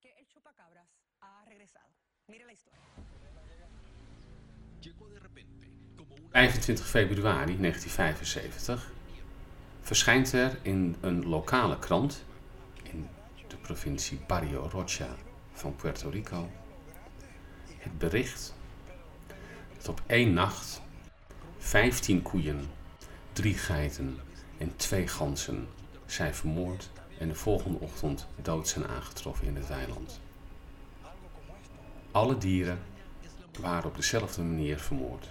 que el chupacabras ha regresado. Mire la historia. 25 februari 1975 verschijnt er in een lokale krant in de provincie Barrio Rocha van Puerto Rico het bericht dat op één nacht 15 koeien, drie geiten en twee ganzen zijn vermoord en de volgende ochtend dood zijn aangetroffen in het weiland. Alle dieren waren op dezelfde manier vermoord.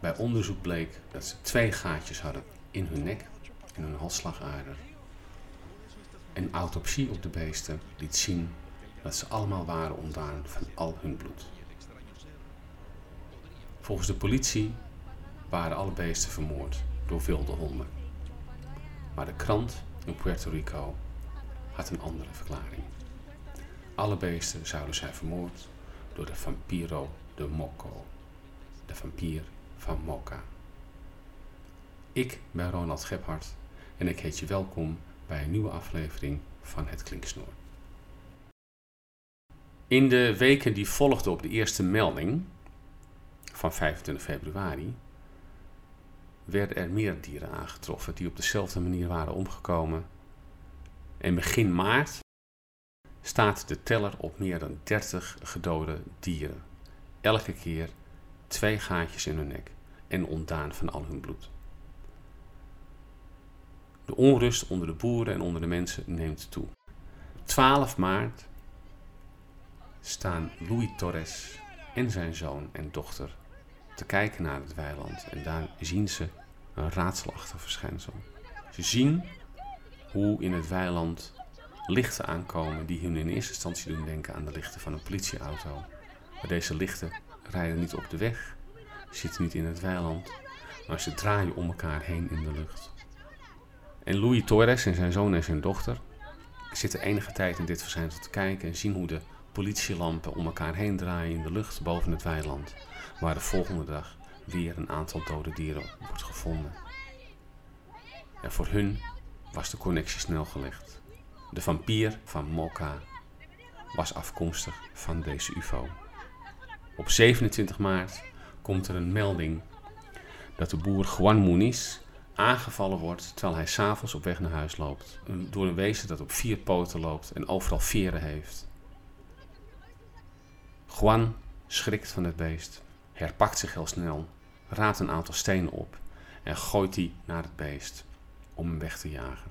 Bij onderzoek bleek dat ze twee gaatjes hadden in hun nek en hun halsslagader. Een autopsie op de beesten liet zien dat ze allemaal waren ontdaan van al hun bloed. Volgens de politie waren alle beesten vermoord door wilde honden. Maar de krant in Puerto Rico had een andere verklaring. Alle beesten zouden zijn vermoord door de vampiro de Moco, de vampier van Moca. Ik ben Ronald Gebhardt en ik heet je welkom bij een nieuwe aflevering van Het Klinksnoor. In de weken die volgden op de eerste melding van 25 februari werden er meer dieren aangetroffen die op dezelfde manier waren omgekomen. En begin maart staat de teller op meer dan 30 gedode dieren. Elke keer twee gaatjes in hun nek en ontdaan van al hun bloed. De onrust onder de boeren en onder de mensen neemt toe. 12 maart staan Louis Torres en zijn zoon en dochter te kijken naar het weiland en daar zien ze een raadselachtig verschijnsel. Ze zien hoe in het weiland lichten aankomen die hun in eerste instantie doen denken aan de lichten van een politieauto. Maar deze lichten rijden niet op de weg, zitten niet in het weiland, maar ze draaien om elkaar heen in de lucht. En Louis Torres en zijn zoon en zijn dochter zitten enige tijd in dit verschijnsel te kijken en zien hoe de politielampen om elkaar heen draaien in de lucht boven het weiland, waar de volgende dag weer een aantal dode dieren wordt gevonden. En voor hun was de connectie snel gelegd. De vampier van Mocha was afkomstig van deze UFO. Op 27 maart komt er een melding dat de boer Juan Muniz aangevallen wordt terwijl hij s'avonds op weg naar huis loopt. Door een wezen dat op vier poten loopt en overal veren heeft. Juan schrikt van het beest, herpakt zich heel snel, raadt een aantal stenen op en gooit die naar het beest om hem weg te jagen.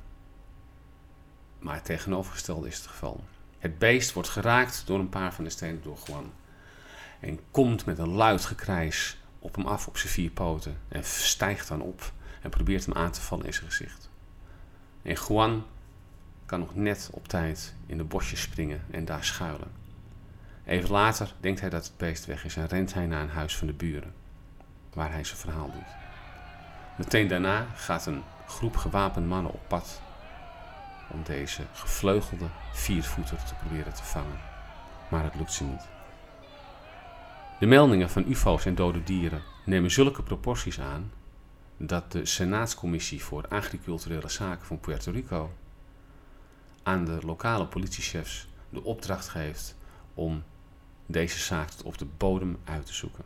Maar het tegenovergestelde is het geval. Het beest wordt geraakt door een paar van de stenen door Juan en komt met een luid gekrijs op hem af op zijn vier poten en stijgt dan op en probeert hem aan te vallen in zijn gezicht. En Juan kan nog net op tijd in de bosjes springen en daar schuilen. Even later denkt hij dat het beest weg is en rent hij naar een huis van de buren, waar hij zijn verhaal doet. Meteen daarna gaat een groep gewapend mannen op pad om deze gevleugelde viervoeter te proberen te vangen, maar het lukt ze niet. De meldingen van UFO's en dode dieren nemen zulke proporties aan dat de Senaatscommissie voor Agriculturele Zaken van Puerto Rico aan de lokale politiechefs de opdracht geeft om deze zaak tot op de bodem uit te zoeken.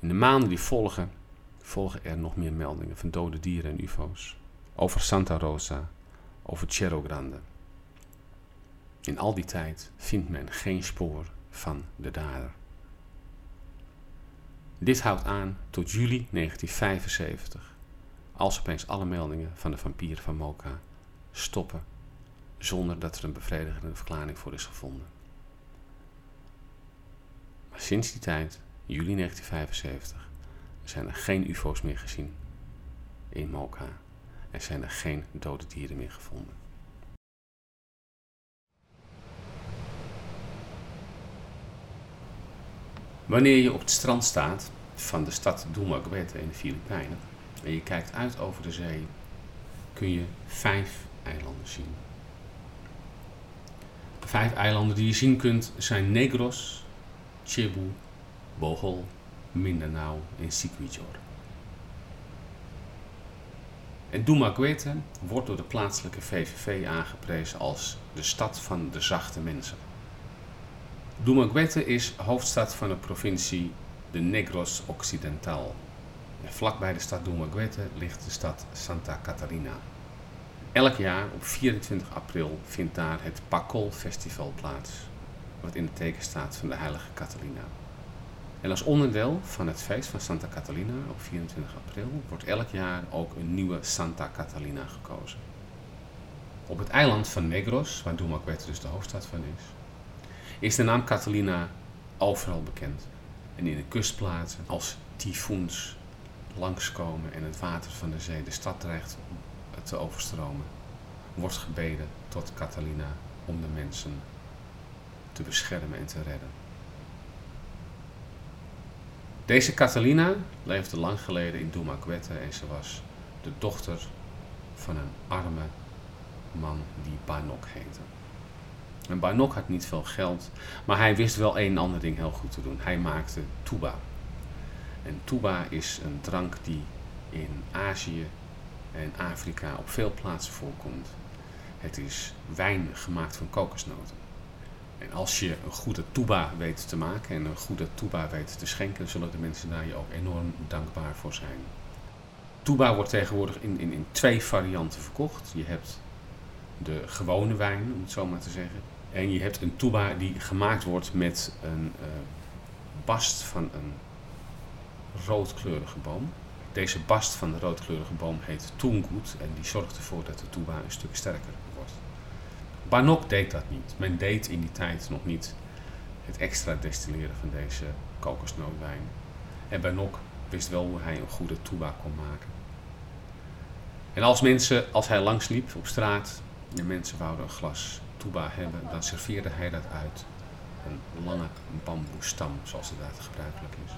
In de maanden die volgen, volgen er nog meer meldingen van dode dieren en UFO's. Over Santa Rosa, over Cerro Grande. In al die tijd vindt men geen spoor van de dader. Dit houdt aan tot juli 1975, als opeens alle meldingen van de vampier van Mocha stoppen zonder dat er een bevredigende verklaring voor is gevonden. Maar sinds die tijd, juli 1975, zijn er geen UFO's meer gezien in Mocha en zijn er geen dode dieren meer gevonden. Wanneer je op het strand staat van de stad Dumaguete in de Filipijnen en je kijkt uit over de zee, kun je vijf eilanden zien. De vijf eilanden die je zien kunt zijn Negros, Cebu, Bohol, Mindanao en Siquijor. En Dumaguete wordt door de plaatselijke VVV aangeprezen als de stad van de zachte mensen. Dumaguete is hoofdstad van de provincie de Negros Occidental. En vlakbij de stad Dumaguete ligt de stad Santa Catarina. Elk jaar op 24 april vindt daar het Pacol Festival plaats, wat in het teken staat van de heilige Catalina. En als onderdeel van het feest van Santa Catalina op 24 april wordt elk jaar ook een nieuwe Santa Catalina gekozen. Op het eiland van Negros, waar Dumaguete dus de hoofdstad van is, is de naam Catalina overal bekend. En in de kustplaatsen als tyfoons langskomen en het water van de zee de stad dreigt te overstromen, wordt gebeden tot Catalina om de mensen te beschermen en te redden. Deze Catalina leefde lang geleden in Dumaguete en ze was de dochter van een arme man die Banok heette. En Banok had niet veel geld, maar hij wist wel een ander ding heel goed te doen. Hij maakte tuba. En tuba is een drank die in Azië en Afrika op veel plaatsen voorkomt. Het is wijn gemaakt van kokosnoten. En als je een goede tuba weet te maken en een goede tuba weet te schenken, zullen de mensen daar je ook enorm dankbaar voor zijn. Tuba wordt tegenwoordig in, in, in twee varianten verkocht. Je hebt de gewone wijn, om het zo maar te zeggen. En je hebt een tuba die gemaakt wordt met een uh, bast van een roodkleurige boom. Deze bast van de roodkleurige boom heet toengoed en die zorgt ervoor dat de tuba een stuk sterker wordt. Banok deed dat niet. Men deed in die tijd nog niet het extra destilleren van deze kokosnootwijn. En Banok wist wel hoe hij een goede tuba kon maken. En als mensen, als hij langsliep op straat, de mensen wouden een glas tuba hebben, dan serveerde hij dat uit een lange bamboestam, zoals het daar gebruikelijk is.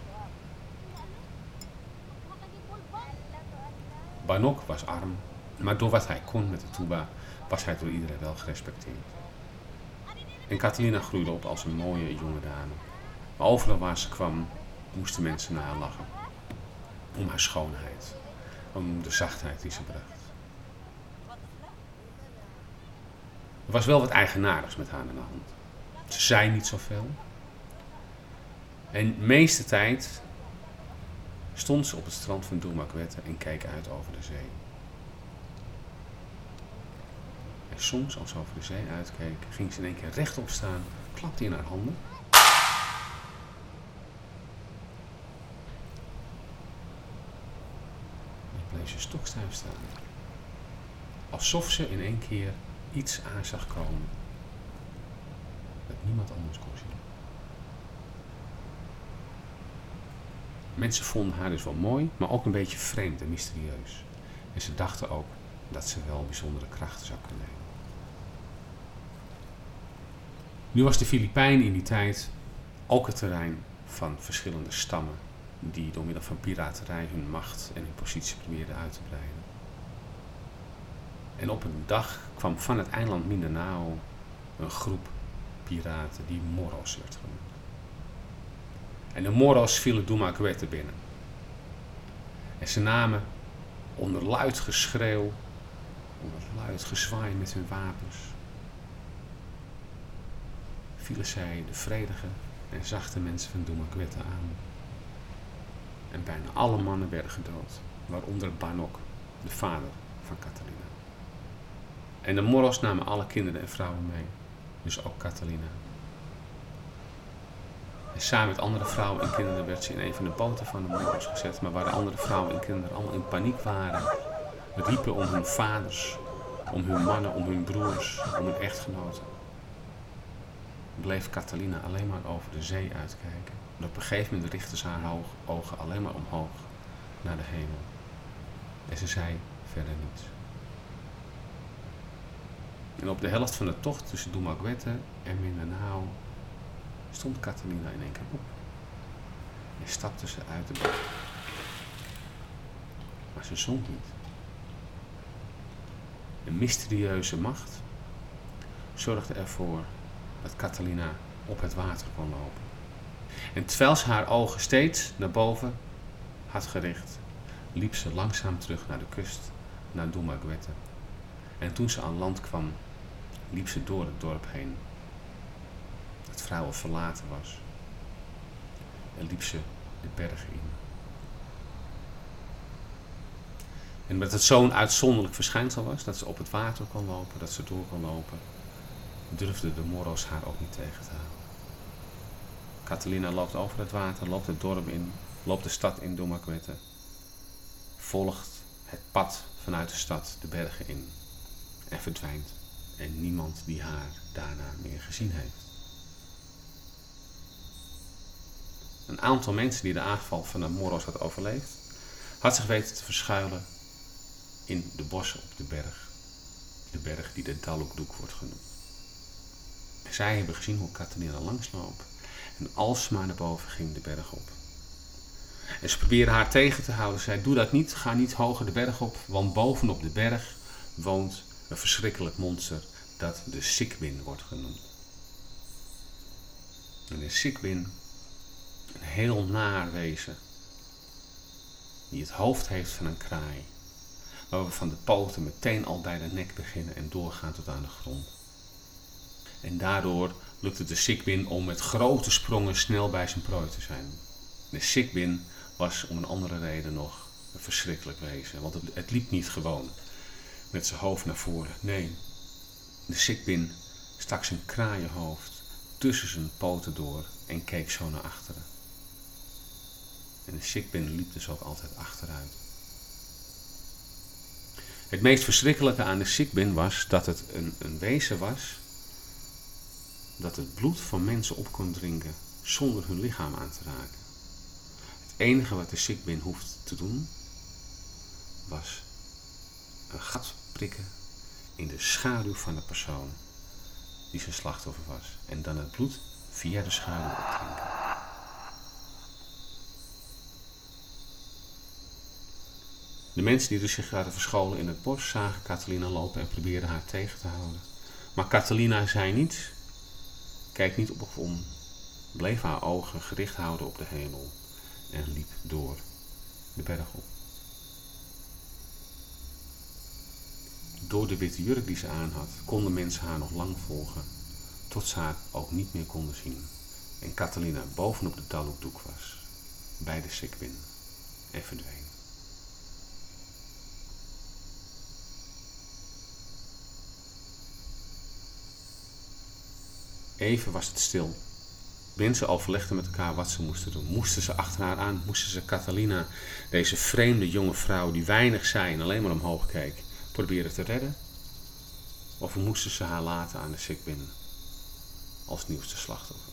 Banok was arm, maar door wat hij kon met de tuba was hij door iedereen wel gerespecteerd. En Catalina groeide op als een mooie jonge dame. Maar overal waar ze kwam, moesten mensen naar lachen. Om haar schoonheid, om de zachtheid die ze bracht. Er was wel wat eigenaardigs met haar aan de hand. Ze zei niet zoveel. En de meeste tijd stond ze op het strand van Doemakwette en keek uit over de zee. En soms, als ze over de zee uitkeek, ging ze in één keer rechtop staan, klapte in haar handen. En bleef ze stokstijf staan. Alsof ze in één keer iets aan zag komen dat niemand anders kon zien. Mensen vonden haar dus wel mooi, maar ook een beetje vreemd en mysterieus. En ze dachten ook dat ze wel bijzondere krachten zou kunnen hebben. Nu was de Filipijn in die tijd ook het terrein van verschillende stammen die door middel van piraterij hun macht en hun positie probeerden uit te breiden. En op een dag kwam van het eiland Mindanao een groep piraten die Moros werd genoemd. En de Moros vielen Dumaguete binnen. En ze namen onder luid geschreeuw, onder luid gezwaai met hun wapens, vielen zij de vredige en zachte mensen van Dumaguete aan. En bijna alle mannen werden gedood, waaronder Banok, de vader van Catalina. En de Moros namen alle kinderen en vrouwen mee, dus ook Catalina. En samen met andere vrouwen en kinderen werd ze in een van de boten van de Moros gezet, maar waar de andere vrouwen en kinderen allemaal in paniek waren, riepen om hun vaders, om hun mannen, om hun broers, om hun echtgenoten. Bleef Catalina alleen maar over de zee uitkijken. En op een gegeven moment richtte ze haar ogen alleen maar omhoog naar de hemel. En ze zei verder niets. En op de helft van de tocht tussen Dumaguete en Mindanao stond Catalina in één keer op. En stapte ze uit de boot. Maar ze zong niet. Een mysterieuze macht zorgde ervoor dat Catalina op het water kon lopen. En terwijl ze haar ogen steeds naar boven had gericht, liep ze langzaam terug naar de kust, naar Dumaguete. En toen ze aan land kwam, liep ze door het dorp heen. Het vrouwen verlaten was. En liep ze de bergen in. En omdat het zo'n uitzonderlijk verschijnsel was, dat ze op het water kon lopen, dat ze door kon lopen, durfden de Moro's haar ook niet tegen te houden. Catalina loopt over het water, loopt het dorp in, loopt de stad in Dumaguete, volgt het pad vanuit de stad de bergen in en verdwijnt. En niemand die haar daarna meer gezien heeft. Een aantal mensen die de aanval van de Moro's had overleefd, had zich weten te verschuilen in de bossen op de berg. De berg die de Dalukduk wordt genoemd. Zij hebben gezien hoe Catalina langsloop en alsmaar naar boven ging de berg op. En ze proberen haar tegen te houden. Zij doe dat niet, ga niet hoger de berg op, want bovenop de berg woont een verschrikkelijk monster dat de Sikbin wordt genoemd. En de Sikbin, een heel naar wezen, die het hoofd heeft van een kraai, waar we van de poten meteen al bij de nek beginnen en doorgaan tot aan de grond. En daardoor lukt het de Sikbin om met grote sprongen snel bij zijn prooi te zijn. De Sikbin was om een andere reden nog een verschrikkelijk wezen, want het, het liep niet gewoon met zijn hoofd naar voren. Nee, de Sikbin stak zijn kraaienhoofd tussen zijn poten door en keek zo naar achteren. En de Sikbin liep dus ook altijd achteruit. Het meest verschrikkelijke aan de Sikbin was dat het een, een wezen was dat het bloed van mensen op kon drinken zonder hun lichaam aan te raken. Het enige wat de Sikbin hoeft te doen was een gat prikken in de schaduw van de persoon die zijn slachtoffer was. En dan het bloed via de schaduw opdrinken. De mensen die dus zich hadden verscholen in het bos zagen Catalina lopen en probeerden haar tegen te houden. Maar Catalina zei niets, keek niet op of om, bleef haar ogen gericht houden op de hemel en liep door de berg op. Door de witte jurk die ze aan had, konden mensen haar nog lang volgen, tot ze haar ook niet meer konden zien. En Catalina bovenop de talukdoek was, bij de Sikbin, en verdween. Even was het stil. Mensen overlegden met elkaar wat ze moesten doen. Moesten ze achter haar aan? Moesten ze Catalina, deze vreemde jonge vrouw die weinig zei en alleen maar omhoog keek, proberen te redden? Of moesten ze haar laten aan de Sikbin als nieuwste slachtoffer?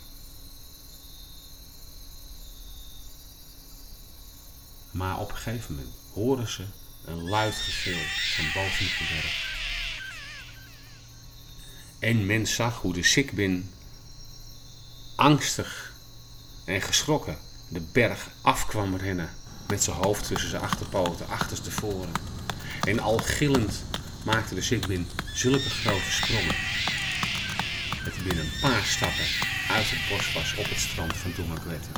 Maar op een gegeven moment horen ze een luid gegil van bovenop de berg. En men zag hoe de Sikbin angstig en geschrokken de berg af kwam rennen. Met zijn hoofd tussen zijn achterpoten, achterstevoren. En al gillend maakte de Sikbin zulke grote sprongen. Dat hij binnen een paar stappen uit het bos was op het strand van Dumaguete.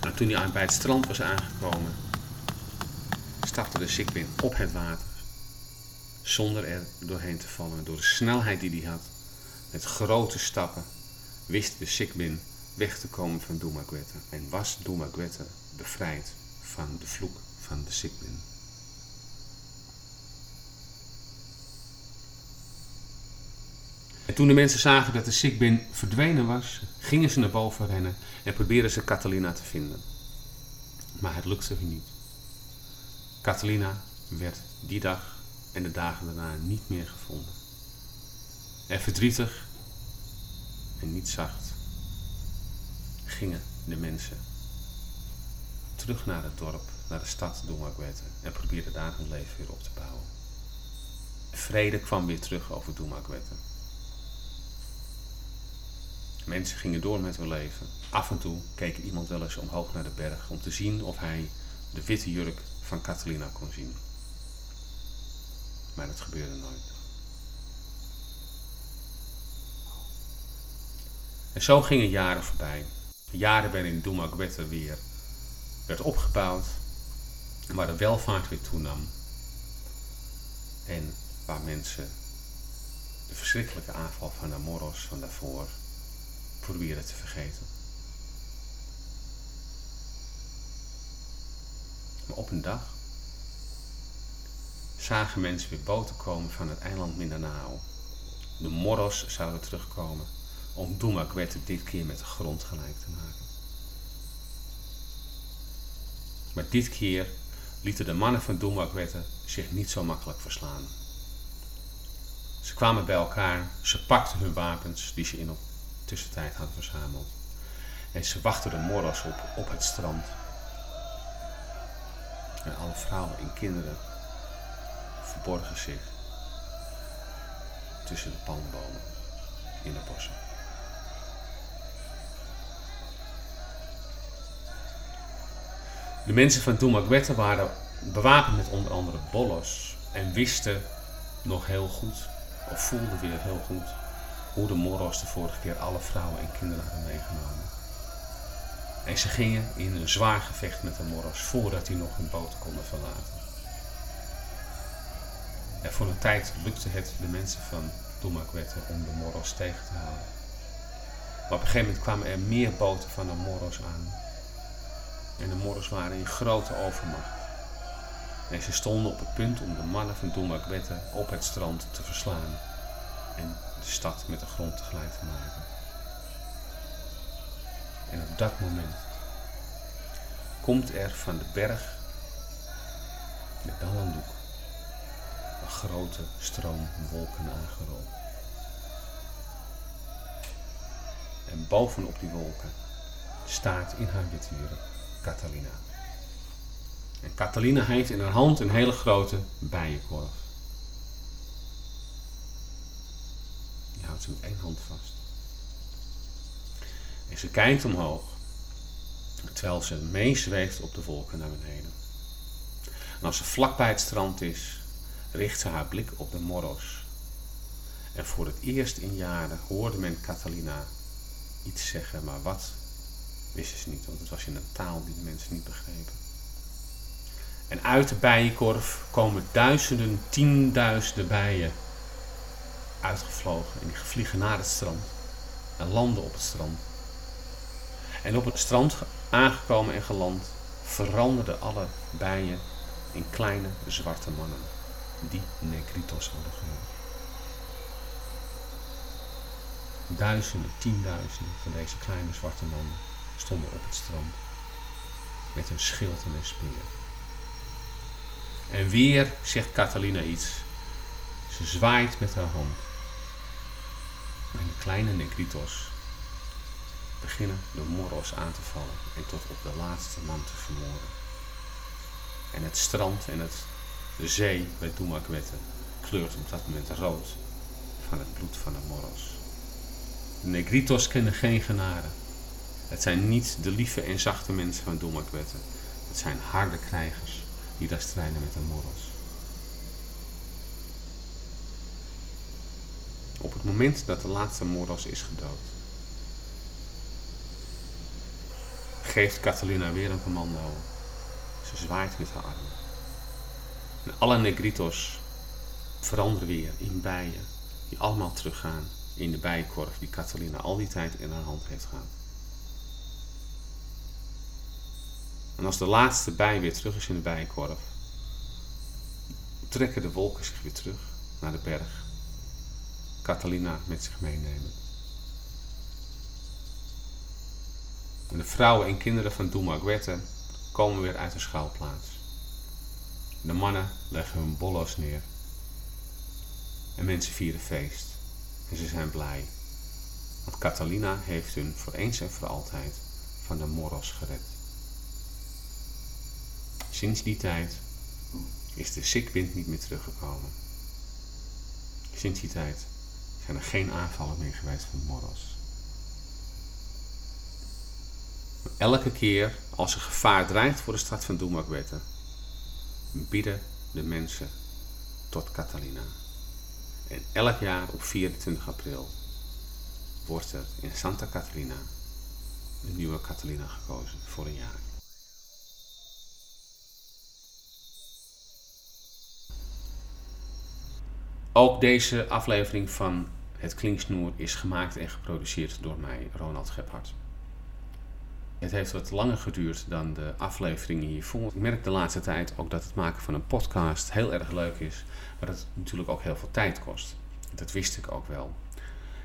En toen hij bij het strand was aangekomen, stapte de Sikbin op het water. Zonder er doorheen te vallen. Door de snelheid die hij had. Met grote stappen wist de Sikbin weg te komen van Dumaguete. En was Dumaguete bevrijd van de vloek van de Sikbin. En toen de mensen zagen dat de Sikbin verdwenen was, gingen ze naar boven rennen en probeerden ze Catalina te vinden. Maar het lukte hun niet. Catalina werd die dag en de dagen daarna niet meer gevonden. En verdrietig en niet zacht gingen de mensen terug naar het dorp, naar de stad Dumaguete en probeerden daar hun leven weer op te bouwen. Vrede kwam weer terug over Dumaguete. Mensen gingen door met hun leven. Af en toe keek iemand wel eens omhoog naar de berg om te zien of hij de witte jurk van Catalina kon zien. Maar dat gebeurde nooit. En zo gingen jaren voorbij. Jaren waarin Dumaguete weer werd opgebouwd, waar de welvaart weer toenam. En waar mensen de verschrikkelijke aanval van de Moros van daarvoor proberen te vergeten. Maar op een dag zagen mensen weer boten komen van het eiland Mindanao. De Moros zouden terugkomen om Dumaguete dit keer met de grond gelijk te maken. Maar dit keer lieten de mannen van Dumaguete zich niet zo makkelijk verslaan. Ze kwamen bij elkaar, ze pakten hun wapens die ze in de tussentijd hadden verzameld. En ze wachten de Moros op op het strand. En alle vrouwen en kinderen verborgen zich tussen de palmbomen in de bossen. De mensen van Dumaguete waren bewapend met onder andere bollos en wisten nog heel goed, of voelden weer heel goed, hoe de Moros de vorige keer alle vrouwen en kinderen hadden meegenomen. En ze gingen in een zwaar gevecht met de Moros voordat die nog hun boot konden verlaten. En voor een tijd lukte het de mensen van Dumaguete om de Moros tegen te houden. Maar op een gegeven moment kwamen er meer boten van de Moros aan. En de Moros waren in grote overmacht. En ze stonden op het punt om de mannen van Dumaguete op het strand te verslaan. En de stad met de grond tegelijk te maken. En op dat moment komt er van de berg met dan een grote stroom wolken aangerold. En bovenop die wolken staat in haar witwieren Catalina. En Catalina heeft in haar hand een hele grote bijenkorf. Die houdt ze met één hand vast. En ze kijkt omhoog, terwijl ze meezweeft op de wolken naar beneden. En als ze vlak bij het strand is, richt ze haar blik op de Moros. En voor het eerst in jaren hoorde men Catalina iets zeggen, maar wat wisten ze niet, want het was in een taal die de mensen niet begrepen. En uit de bijenkorf komen duizenden, tienduizenden bijen uitgevlogen en die vliegen naar het strand en landen op het strand. En op het strand aangekomen en geland veranderden alle bijen in kleine zwarte mannen die negritos hadden genoemd. Duizenden, tienduizenden van deze kleine zwarte mannen stonden op het strand met hun schild en hun speer. En weer zegt Catalina iets. Ze zwaait met haar hand. En de kleine negritos beginnen de moros aan te vallen en tot op de laatste man te vermoorden. En het strand en het, de zee bij Dumaguete kleurt op dat moment rood van het bloed van de moros. De negritos kennen geen genade. Het zijn niet de lieve en zachte mensen van Dumaguete. Het zijn harde krijgers die daar strijden met de moros. Op het moment dat de laatste moros is gedood, geeft Catalina weer een commando. Ze zwaait met haar armen. En alle negritos veranderen weer in bijen, die allemaal teruggaan in de bijenkorf die Catalina al die tijd in haar hand heeft gehad. En als de laatste bij weer terug is in de bijenkorf, trekken de wolken zich weer terug naar de berg. Catalina met zich meenemen. En de vrouwen en kinderen van Dumaguete komen weer uit de schouwplaats. De mannen leggen hun bollo's neer. En mensen vieren feest. En ze zijn blij. Want Catalina heeft hun voor eens en voor altijd van de moros gered. Sinds die tijd is de sikwind niet meer teruggekomen. Sinds die tijd zijn er geen aanvallen meer geweest van moros. Elke keer als er gevaar dreigt voor de stad van Dumaguete, bieden de mensen tot Catalina. En elk jaar op 24 april wordt er in Santa Catalina een nieuwe Catalina gekozen voor een jaar. Ook deze aflevering van Het Klinksnoer is gemaakt en geproduceerd door mij, Ronald Gebhardt. Het heeft wat langer geduurd dan de afleveringen hiervoor. Ik merk de laatste tijd ook dat het maken van een podcast heel erg leuk is, maar dat het natuurlijk ook heel veel tijd kost. Dat wist ik ook wel.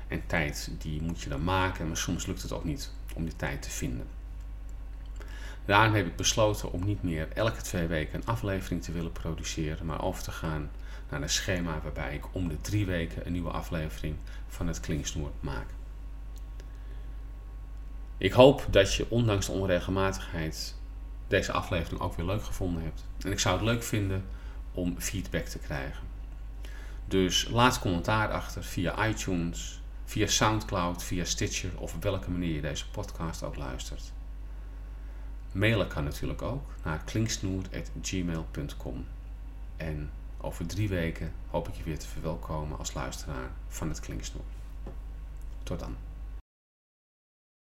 En tijd, die moet je dan maken, maar soms lukt het ook niet om die tijd te vinden. Daarom heb ik besloten om niet meer elke twee weken een aflevering te willen produceren, maar over te gaan naar een schema waarbij ik om de drie weken een nieuwe aflevering van het Klinksnoer maak. Ik hoop dat je ondanks de onregelmatigheid deze aflevering ook weer leuk gevonden hebt. En ik zou het leuk vinden om feedback te krijgen. Dus laat commentaar achter via iTunes, via SoundCloud, via Stitcher of op welke manier je deze podcast ook luistert. Mailen kan natuurlijk ook naar klinksnoer.gmail.com. En over drie weken hoop ik je weer te verwelkomen als luisteraar van het Klinksnoer. Tot dan.